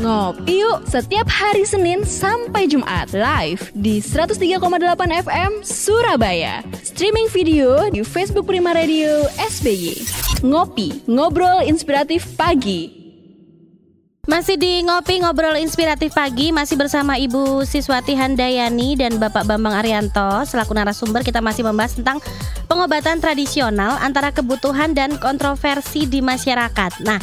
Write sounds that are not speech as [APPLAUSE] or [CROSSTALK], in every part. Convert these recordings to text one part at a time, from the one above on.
Ngopi yuk setiap hari Senin sampai Jumat live di 103,8 FM Surabaya. Streaming video di Facebook Prima Radio SBY. Ngopi, ngobrol inspiratif pagi. Masih di ngopi ngobrol inspiratif pagi masih bersama Ibu Siswati Handayani dan Bapak Bambang Arianto selaku narasumber kita masih membahas tentang pengobatan tradisional antara kebutuhan dan kontroversi di masyarakat. Nah,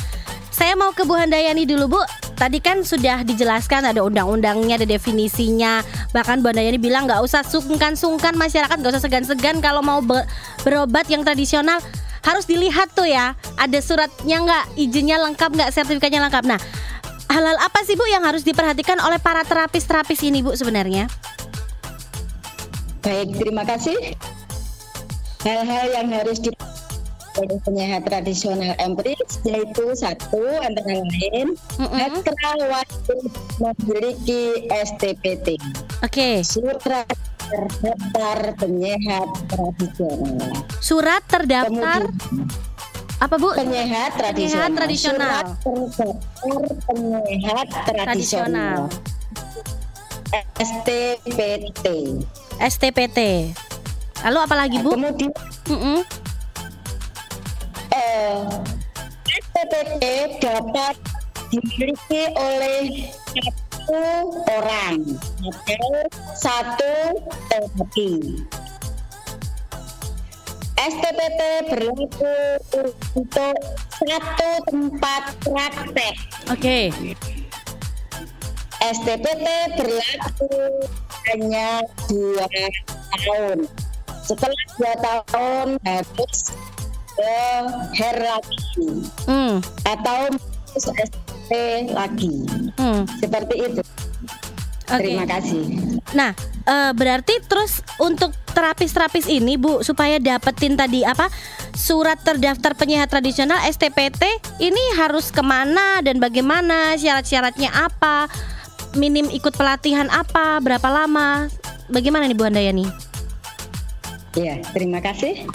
saya mau ke Bu Handayani dulu Bu. Tadi kan sudah dijelaskan ada undang-undangnya, ada definisinya. Bahkan Bu Handayani bilang nggak usah sungkan-sungkan masyarakat nggak usah segan-segan kalau mau ber berobat yang tradisional harus dilihat tuh ya ada suratnya nggak izinnya lengkap nggak sertifikatnya lengkap nah hal-hal apa sih Bu yang harus diperhatikan oleh para terapis-terapis ini Bu sebenarnya? Baik, terima kasih. Hal-hal yang harus di oleh penyehat tradisional empiris yaitu satu antara lain Mm-mm. Hatra wajib memiliki STPT Oke, surat terdaftar penyehat tradisional surat terdaftar kemudian apa Bu? penyehat tradisional, tradisional. surat terdaftar penyehat tradisional STPT STPT. Lalu apa lagi Bu? kemudian Mm-mm. eh, SPPT dapat dimiliki oleh satu orang atau satu terapi. STPT berlaku untuk satu tempat praktek. Oke. STPT berlaku hanya dua tahun. Setelah dua tahun harus ke hair lagi Hmm. atau STP lagi. Hmm. Seperti itu. Oke. Terima kasih. Nah, eh, berarti terus untuk terapis-terapis ini Bu supaya dapetin tadi apa surat terdaftar penyehat tradisional STPT ini harus ke mana dan bagaimana syarat-syaratnya apa minim ikut pelatihan apa berapa lama bagaimana nih Bu Handayani? Ya, terima kasih.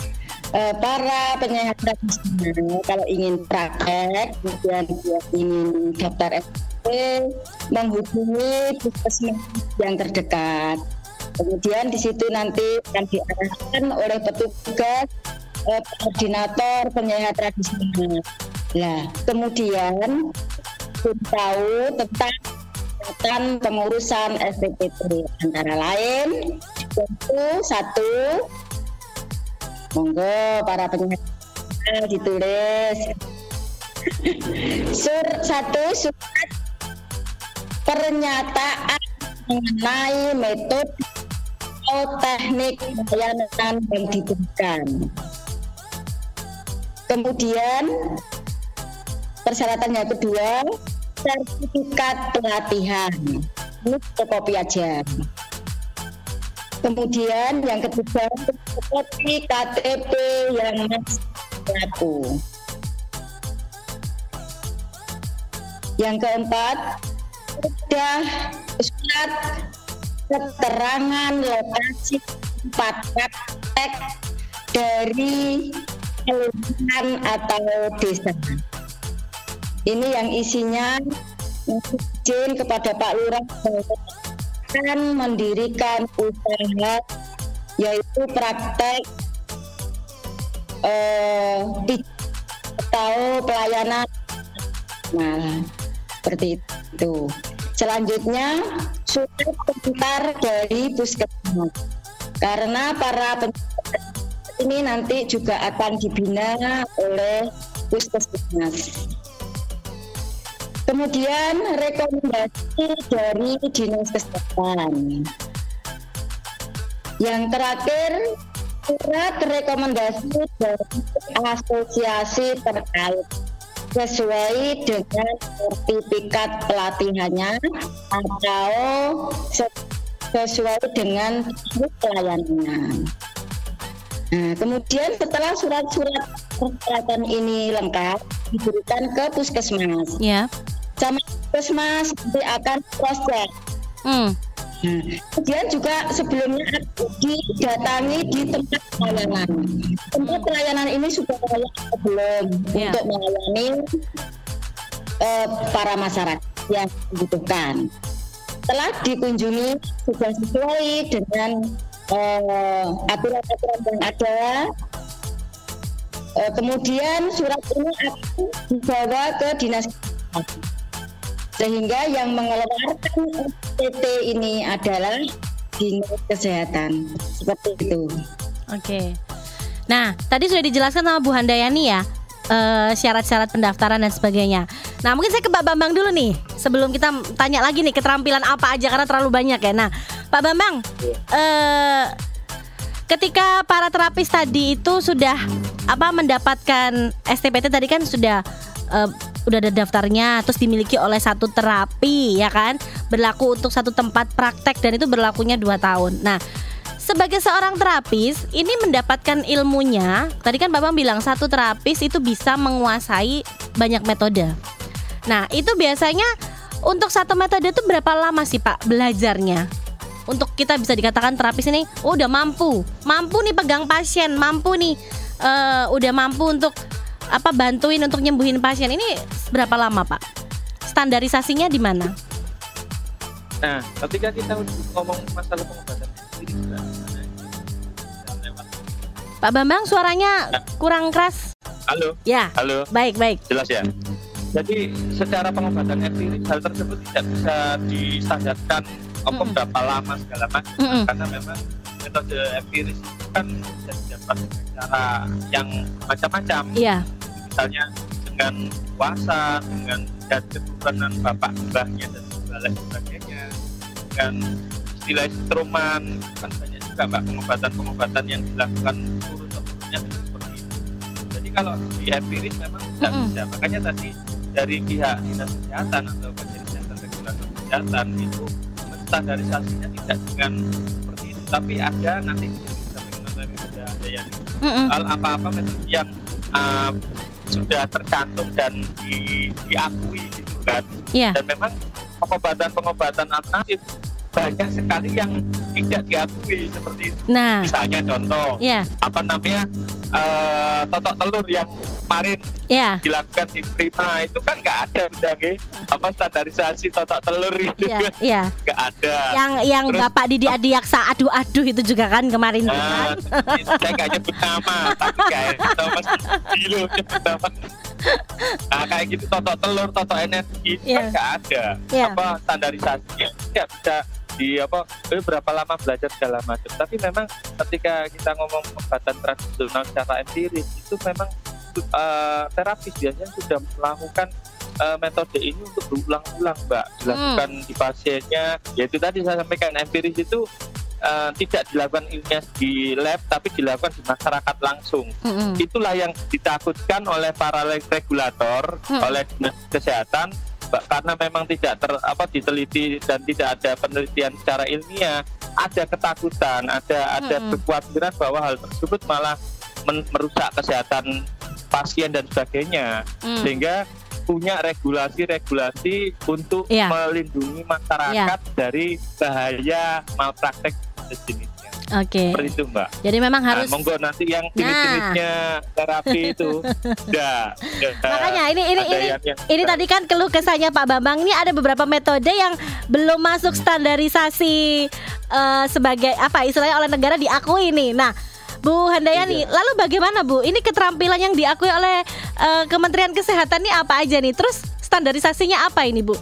Eh, para tradisional kalau ingin praktek kemudian dia ingin daftar SPP menghubungi puskesmas yang terdekat. Kemudian di situ nanti akan diarahkan oleh petugas eh, koordinator penyehat tradisional. Nah, kemudian tahu tentang kegiatan pengurusan SPPT antara lain yaitu satu monggo para penyehat ditulis sur satu surat pernyataan mengenai metode atau teknik pelayanan yang diberikan. Kemudian persyaratan yang kedua sertifikat pelatihan. Ini fotokopi aja. Kemudian yang ketiga fotokopi KTP yang masih berlaku. Yang keempat sudah surat keterangan lokasi tempat praktek dari kelurahan atau desa. Ini yang isinya izin kepada Pak Lurah akan mendirikan usaha yaitu praktek eh, atau pelayanan. Nah seperti itu. Selanjutnya surat pengantar dari puskesmas. Karena para ini nanti juga akan dibina oleh puskesmas. Kemudian rekomendasi dari dinas kesehatan. Yang terakhir surat rekomendasi dari asosiasi terkait sesuai dengan sertifikat pelatihannya atau se- sesuai dengan pelayanannya. Nah, kemudian setelah surat-surat persyaratan ini lengkap diberikan ke puskesmas. Ya. Sama puskesmas nanti akan proses. Hmm. Nah, kemudian juga sebelumnya didatangi di tempat pelayanan. Tempat pelayanan ini sudah layak atau belum Ya. untuk melayani eh, para masyarakat. yang dibutuhkan. Setelah dikunjungi sudah sesuai dengan eh, aturan-aturan yang ada, eh, kemudian surat ini akan dibawa ke dinas kesehatan. Sehingga yang mengeluarkan SPT ini adalah dinas kesehatan seperti itu. Oke. Nah, tadi sudah dijelaskan sama Bu Handayani ya eh, syarat-syarat pendaftaran dan sebagainya. Nah, mungkin saya ke Pak Bambang dulu nih sebelum kita tanya lagi nih keterampilan apa aja karena terlalu banyak ya. Nah, Pak Bambang, eh, ketika para terapis tadi itu sudah apa mendapatkan STPT tadi kan sudah eh, udah ada daftarnya terus dimiliki oleh satu terapi ya kan berlaku untuk satu tempat praktek dan itu berlakunya dua tahun. Nah, sebagai seorang terapis ini mendapatkan ilmunya tadi kan Bapak bilang satu terapis itu bisa menguasai banyak metode. Nah, itu biasanya untuk satu metode itu berapa lama sih Pak belajarnya? Untuk kita bisa dikatakan terapis ini oh, udah mampu, mampu nih pegang pasien, mampu nih eh, udah mampu untuk apa bantuin untuk nyembuhin pasien. Ini berapa lama Pak? Standarisasinya di mana? Nah, ketika kita ngomong masalah pengobatan sendiri juga, nah, lewat. Pak Bambang suaranya kurang keras. Halo, Ya, halo, baik baik. jelas ya. Jadi secara pengobatan empiris hal tersebut tidak bisa distandarkan apa Mm-mm. berapa lama segala macam Mm-mm. karena memang metode empiris itu kan bisa didapat dengan cara yang macam-macam Iya. Misalnya dengan puasa dengan dan keturunan bapak mbahnya dan sebagainya dengan istilah instrumen kan banyak juga mbak pengobatan-pengobatan yang dilakukan turun temurunnya seperti itu jadi kalau di empiris memang tidak Mm-mm. bisa makanya tadi dari pihak dinas kesehatan atau badan kesehatan regulator kesehatan itu standarisasinya tidak dengan seperti itu tapi ada nanti disampaikan oleh Bunda Dayani Mm-mm. hal apa-apa metode yang uh, sudah tercantum dan di, diakui gitu kan Iya. dan memang pengobatan-pengobatan alternatif banyak sekali yang tidak diakui seperti itu Nah, misalnya contoh ya, apa namanya uh, totok telur yang kemarin ya, dilakukan di Prima itu kan nggak ada udah nggih. apa standarisasi totok telur itu ya, ya. nggak ada Yang yang Terus- Bapak Didi Adiaksa aduh-aduh itu juga kan kemarin Nah, kan. saya nggak nyebut nama, tapi kayak gitu nyebut nama. Nah kayak gitu totok telur, totok energi Iya. kan nggak ada Iya. apa standarisasinya nggak bisa di apa eh, berapa lama belajar segala macam. Tapi memang ketika kita ngomong pengobatan tradisional secara empiris itu memang eh, terapis biasanya sudah melakukan eh, metode ini untuk berulang-ulang, Mbak. Dilakukan di pasiennya, yaitu tadi saya sampaikan empiris itu eh, tidak dilakukan ilmiah di lab, tapi dilakukan di masyarakat langsung. Mm-mm. Itulah yang ditakutkan oleh para regulator, Hmm. oleh dinas kesehatan, karena memang tidak ter, apa diteliti dan tidak ada penelitian secara ilmiah, ada ketakutan, ada ada Hmm. kekhawatiran bahwa hal tersebut malah men- merusak kesehatan pasien dan sebagainya Mm. sehingga punya regulasi-regulasi untuk Iya. melindungi masyarakat dari bahaya malpraktek sejenisnya. Oke. Seperti itu, Mbak. Jadi memang Nah, harus monggo nanti yang Nah. jenis-jenisnya terapi itu. [LAUGHS] Dah. Makanya ini ini ini yang- yang- ini tadi kan keluh kesahnya Pak Bambang ini ada beberapa metode yang belum masuk standarisasi eh, sebagai apa istilahnya oleh negara diakui nih. Nah, Bu Handayani, Iya. lalu bagaimana Bu? Ini keterampilan yang diakui oleh eh, Kementerian Kesehatan ini apa aja nih? Terus standarisasinya apa ini Bu?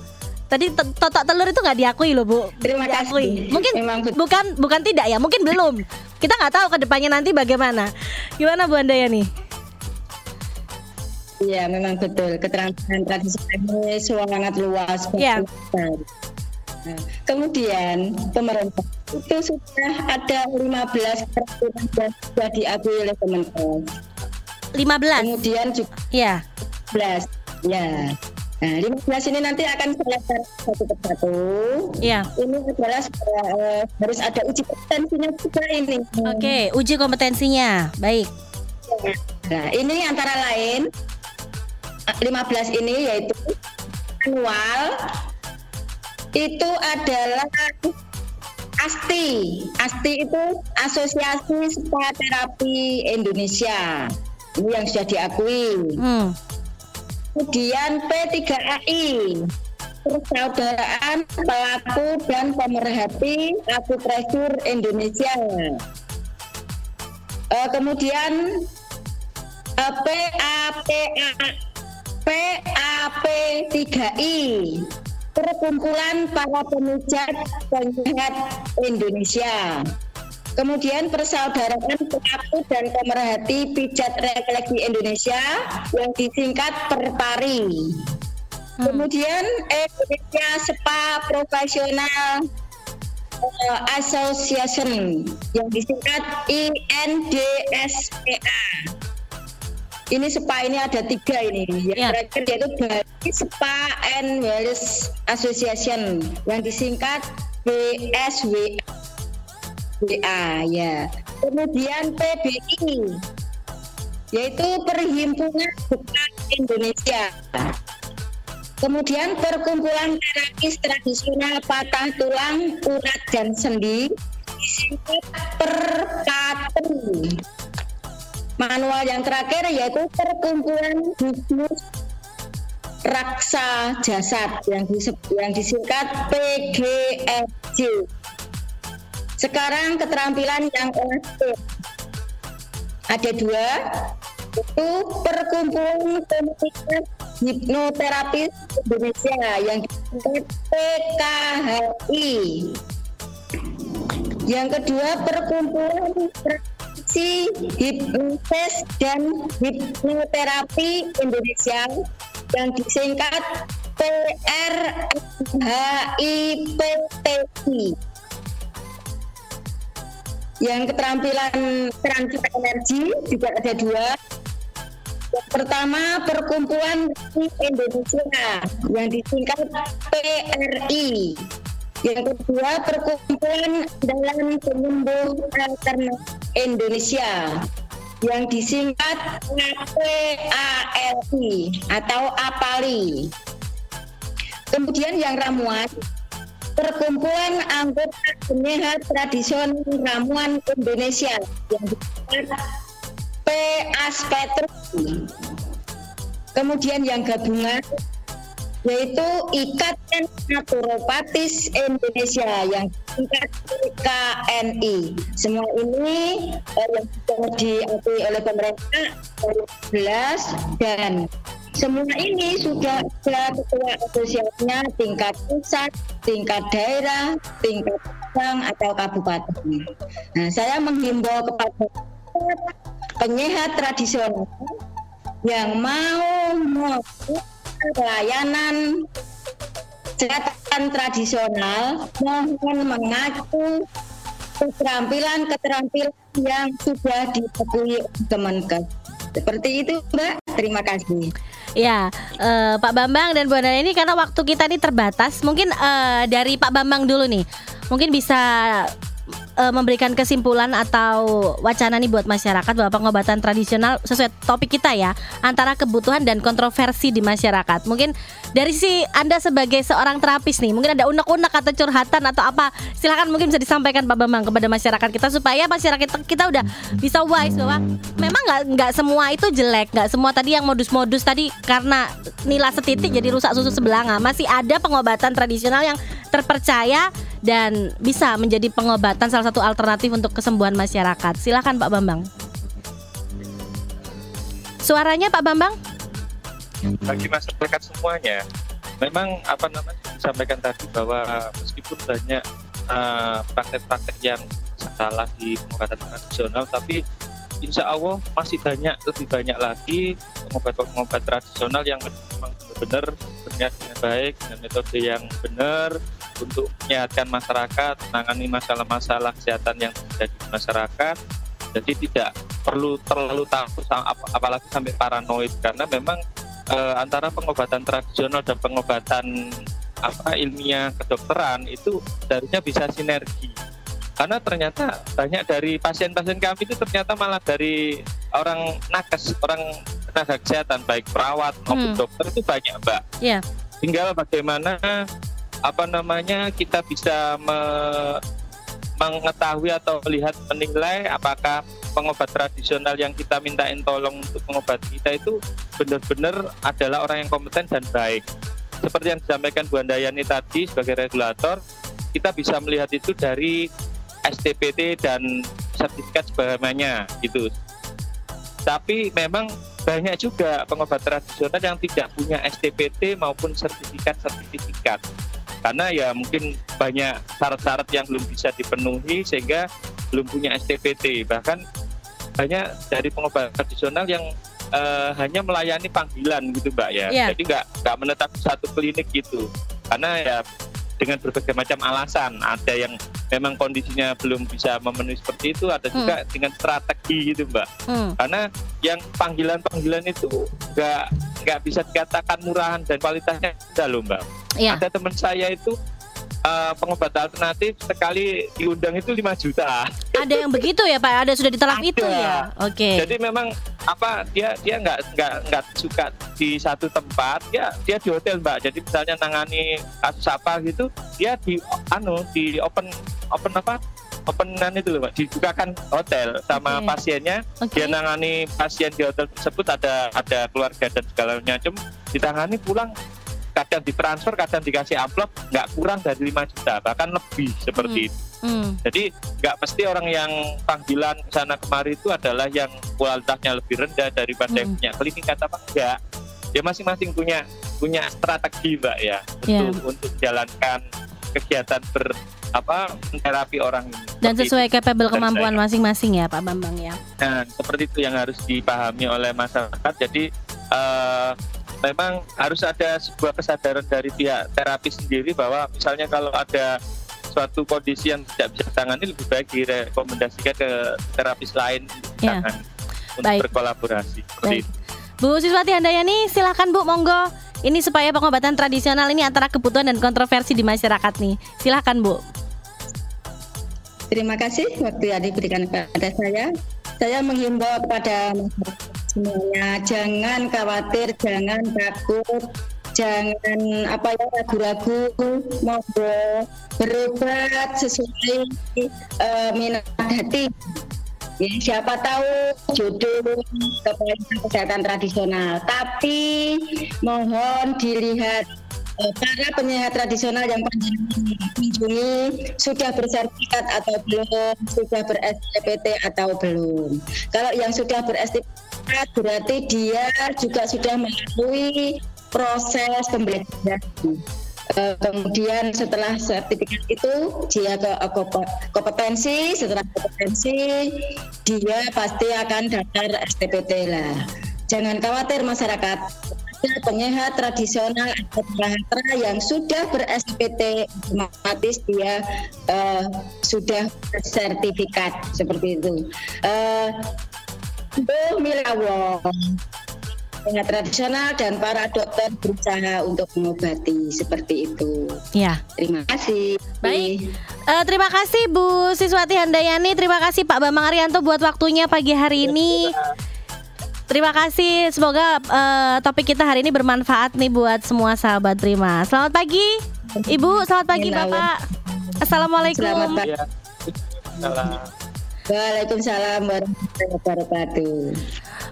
Tadi to- totok telur itu nggak diakui loh Bu. Terima Diakui. kasih. Mungkin Memang betul. bukan bukan tidak ya, mungkin belum. Kita nggak tahu ke depannya nanti bagaimana. Gimana Bu Handayani? Iya, memang betul. Keterampilan tradisional ini sangat luas. Iya. Nah, kemudian pemerintah itu sudah ada 15 keterampilan yang sudah diakui oleh Kemenkes. 15. Kemudian juga Ya. 15. Ya. Nah, 15 ini nanti akan saya satu persatu. Iya. Ini adalah eh, harus ada uji kompetensinya juga ini. Oke, uji kompetensinya. Baik. Nah, ini antara lain eh, 15 ini yaitu manual itu adalah ASTI. ASTI itu Asosiasi Spa Terapi Indonesia. Ini yang sudah diakui. Hmm. Kemudian P3AI. Persaudaraan Pelaku dan Pemerhati Akupresur Indonesia. Uh, kemudian uh, PAPA PAP 3I Perkumpulan Para Pemijat Penyehat Indonesia. Kemudian persaudaraan pelaku dan pemerhati pijat refleksi Indonesia yang disingkat Perpari. Hmm. Kemudian Indonesia Spa Profesional uh, Association yang disingkat INDSPA. Ini SPA ini ada tiga ini. Yang yeah. terakhir yaitu Bali Spa and Wellness Association yang disingkat BSWA. Ya. Kemudian PBI yaitu Perhimpunan Dokter Indonesia. Kemudian perkumpulan terapis tradisional patah tulang, urat dan sendi disingkat perkatu. Manual yang terakhir yaitu perkumpulan bisnis raksa jasad yang, yang disingkat PGSJ. Sekarang keterampilan yang terakhir ada dua, itu perkumpulan komunitas hipnoterapis Indonesia yang disingkat PKHI. Yang kedua perkumpulan praktisi hipnosis dan hipnoterapi Indonesia yang disingkat PRHIPTI. Yang keterampilan transfer energi juga ada dua, yang pertama Perkumpulan Indonesia yang disingkat PRI. Yang kedua Perkumpulan Dalam Penyembuh Alternatif Indonesia yang disingkat APALI atau APALI. Kemudian yang ramuan Perkumpulan Anggota Penyehat Tradisional Ramuan Indonesia yang disingkat Aspetrum. Kemudian yang gabungan yaitu Ikatan Naturopatis Indonesia yang tingkat KNI. Semua ini eh, yang diakui oleh pemerintah 2011 dan semua ini sudah ada ketua asosiasinya tingkat pusat, tingkat daerah, tingkat bank atau kabupaten. Nah, saya menghimbau kepada penyehat tradisional yang mau melakukan pelayanan kesehatan tradisional mohon mengacu keterampilan-keterampilan yang sudah diakui Kemenkes. Seperti itu, Mbak. Terima kasih. Ya, uh, Pak Bambang dan Bu Nana ini karena waktu kita ini terbatas, mungkin uh, dari Pak Bambang dulu nih, mungkin bisa uh, memberikan kesimpulan atau wacana nih buat masyarakat bahwa pengobatan tradisional sesuai topik kita ya antara kebutuhan dan kontroversi di masyarakat. Mungkin dari si Anda sebagai seorang terapis nih, mungkin ada unek-unek atau curhatan atau apa, silakan mungkin bisa disampaikan Pak Bambang kepada masyarakat kita supaya masyarakat kita udah bisa wise bahwa memang nggak nggak semua itu jelek, nggak semua tadi yang modus-modus tadi karena nilai setitik jadi rusak susu sebelanga. Masih ada pengobatan tradisional yang terpercaya dan bisa menjadi pengobatan salah satu alternatif untuk kesembuhan masyarakat. Silakan Pak Bambang. Suaranya Pak Bambang? Bagi masyarakat semuanya, memang apa namanya disampaikan tadi bahwa meskipun banyak uh, praktek-praktek yang salah di pengobatan tradisional, tapi insya Allah masih banyak lebih banyak lagi pengobat-pengobat tradisional yang memang benar-benar berniat dengan baik dengan metode yang benar untuk menyehatkan masyarakat, menangani masalah-masalah kesehatan yang terjadi di masyarakat. Jadi tidak perlu terlalu takut apalagi sampai paranoid karena memang e, antara pengobatan tradisional dan pengobatan apa ilmiah kedokteran itu seharusnya bisa sinergi. Karena ternyata banyak dari pasien-pasien kami itu ternyata malah dari orang nakes, orang tenaga kesehatan baik perawat maupun hmm. dokter itu banyak, Mbak. Yeah. Tinggal bagaimana apa namanya kita bisa me, mengetahui atau melihat menilai apakah pengobat tradisional yang kita mintain tolong untuk pengobat kita itu benar-benar adalah orang yang kompeten dan baik. seperti yang disampaikan Bu Andayani tadi sebagai regulator, kita bisa melihat itu dari STPT dan sertifikat sebagainya gitu. Tapi memang banyak juga pengobat tradisional yang tidak punya STPT maupun sertifikat-sertifikat. Karena ya mungkin banyak syarat-syarat yang belum bisa dipenuhi sehingga belum punya STPT. Bahkan banyak dari pengobat tradisional yang uh, hanya melayani panggilan gitu Mbak ya. Yeah. Jadi nggak nggak menetap satu klinik gitu. Karena ya dengan berbagai macam alasan. Ada yang memang kondisinya belum bisa memenuhi seperti itu, ada juga hmm. dengan strategi gitu, Mbak. Hmm. Karena yang panggilan-panggilan itu nggak nggak bisa dikatakan murahan dan kualitasnya ada loh, Mbak. Yeah. Ada teman saya itu uh, pengobat alternatif sekali diundang itu 5 juta. Ada yang begitu ya Pak? Ada sudah ditelap itu ya? Oke. Okay. Jadi memang apa dia dia nggak nggak nggak suka di satu tempat ya dia di hotel mbak jadi misalnya nangani kasus apa gitu dia di anu di open open apa openan itu loh, Pak. Dibukakan hotel sama okay. pasiennya. Okay. Dia nangani pasien di hotel tersebut ada ada keluarga dan segala macam. Ditangani pulang kadang ditransfer kadang dikasih amplop nggak kurang dari 5 juta bahkan lebih seperti hmm. itu hmm. jadi nggak pasti orang yang panggilan sana kemari itu adalah yang kualitasnya lebih rendah daripada hmm. yang punya klinik kata apa enggak ya masing-masing punya punya strategi mbak ya yeah. untuk untuk jalankan kegiatan ber apa terapi orang ini. Dan sesuai itu. capable kemampuan masing-masing ya Pak Bambang ya. Dan seperti itu yang harus dipahami oleh masyarakat. Jadi uh, memang harus ada sebuah kesadaran dari pihak terapi sendiri bahwa misalnya kalau ada suatu kondisi yang tidak bisa ditangani lebih baik direkomendasikan ke terapis lain ya. untuk baik. berkolaborasi. Baik. Bu Siswati Handayani, silakan Bu, monggo. Ini supaya pengobatan tradisional ini antara kebutuhan dan kontroversi di masyarakat nih. Silakan Bu. Terima kasih waktu yang diberikan kepada saya. Saya menghimbau kepada masyarakat semuanya. Jangan khawatir jangan takut jangan apa ya ragu-ragu. Mau berobat sesuai uh, minat hati. Ya, siapa tahu jodoh kepada kesehatan tradisional. Tapi mohon dilihat Eh, para penyehat tradisional yang kunjungi sudah bersertifikat atau belum, sudah ber STPT atau belum. Kalau yang sudah ber STPT berarti dia juga sudah melalui proses pembelajaran. Uh, kemudian setelah sertifikat itu dia ke kompetensi, setelah kompetensi dia pasti akan daftar STPT lah. Jangan khawatir masyarakat, penyehat tradisional atau bahatra yang sudah ber-SPT otomatis dia uh, sudah sertifikat seperti itu. Uh, penyehat tradisional dan para dokter berusaha untuk mengobati seperti itu. Ya. Terima kasih. Baik. Uh, terima kasih Bu Siswati Handayani. Terima kasih Pak Bambang Arianto buat waktunya pagi hari ini. Terima kasih. Semoga uh, topik kita hari ini bermanfaat nih buat semua sahabat Prima. Selamat pagi, Ibu. Selamat pagi, Bapak. Assalamualaikum. Selamat pagi. Waalaikumsalam warahmatullahi wabarakatuh.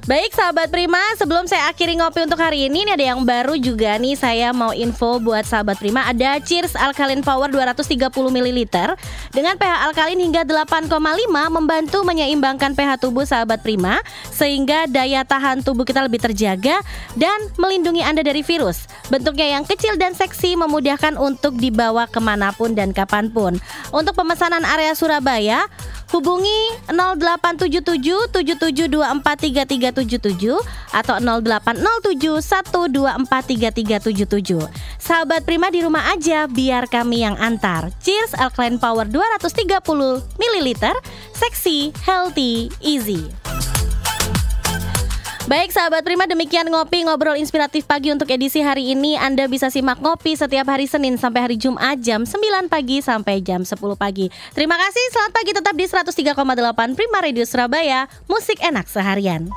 Baik sahabat Prima, sebelum saya akhiri ngopi untuk hari ini, ini ada yang baru juga nih saya mau info buat sahabat Prima. Ada Cheers Alkaline Power 230 ml dengan pH alkalin hingga 8,5 membantu menyeimbangkan pH tubuh sahabat Prima sehingga daya tahan tubuh kita lebih terjaga dan melindungi Anda dari virus. Bentuknya yang kecil dan seksi memudahkan untuk dibawa ke mana pun dan kapan pun. Untuk pemesanan area Surabaya, hubungi 0877 772433 atau 0807 Sahabat Prima di rumah aja biar kami yang antar. Cheers Alkaline Power 230 ml, seksi, healthy, easy. Baik sahabat Prima demikian ngopi ngobrol inspiratif pagi untuk edisi hari ini. Anda bisa simak ngopi setiap hari Senin sampai hari Jumat jam 9 pagi sampai jam 10 pagi. Terima kasih selamat pagi tetap di 103,8 Prima Radio Surabaya Musik enak seharian.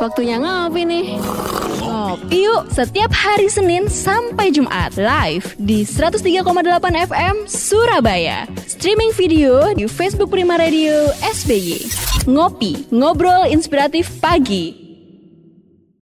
Waktunya ngopi nih. Ngopi yuk setiap hari Senin sampai Jumat live di 103,8 FM Surabaya. Streaming video di Facebook Prima Radio SBY Ngopi, ngobrol inspiratif pagi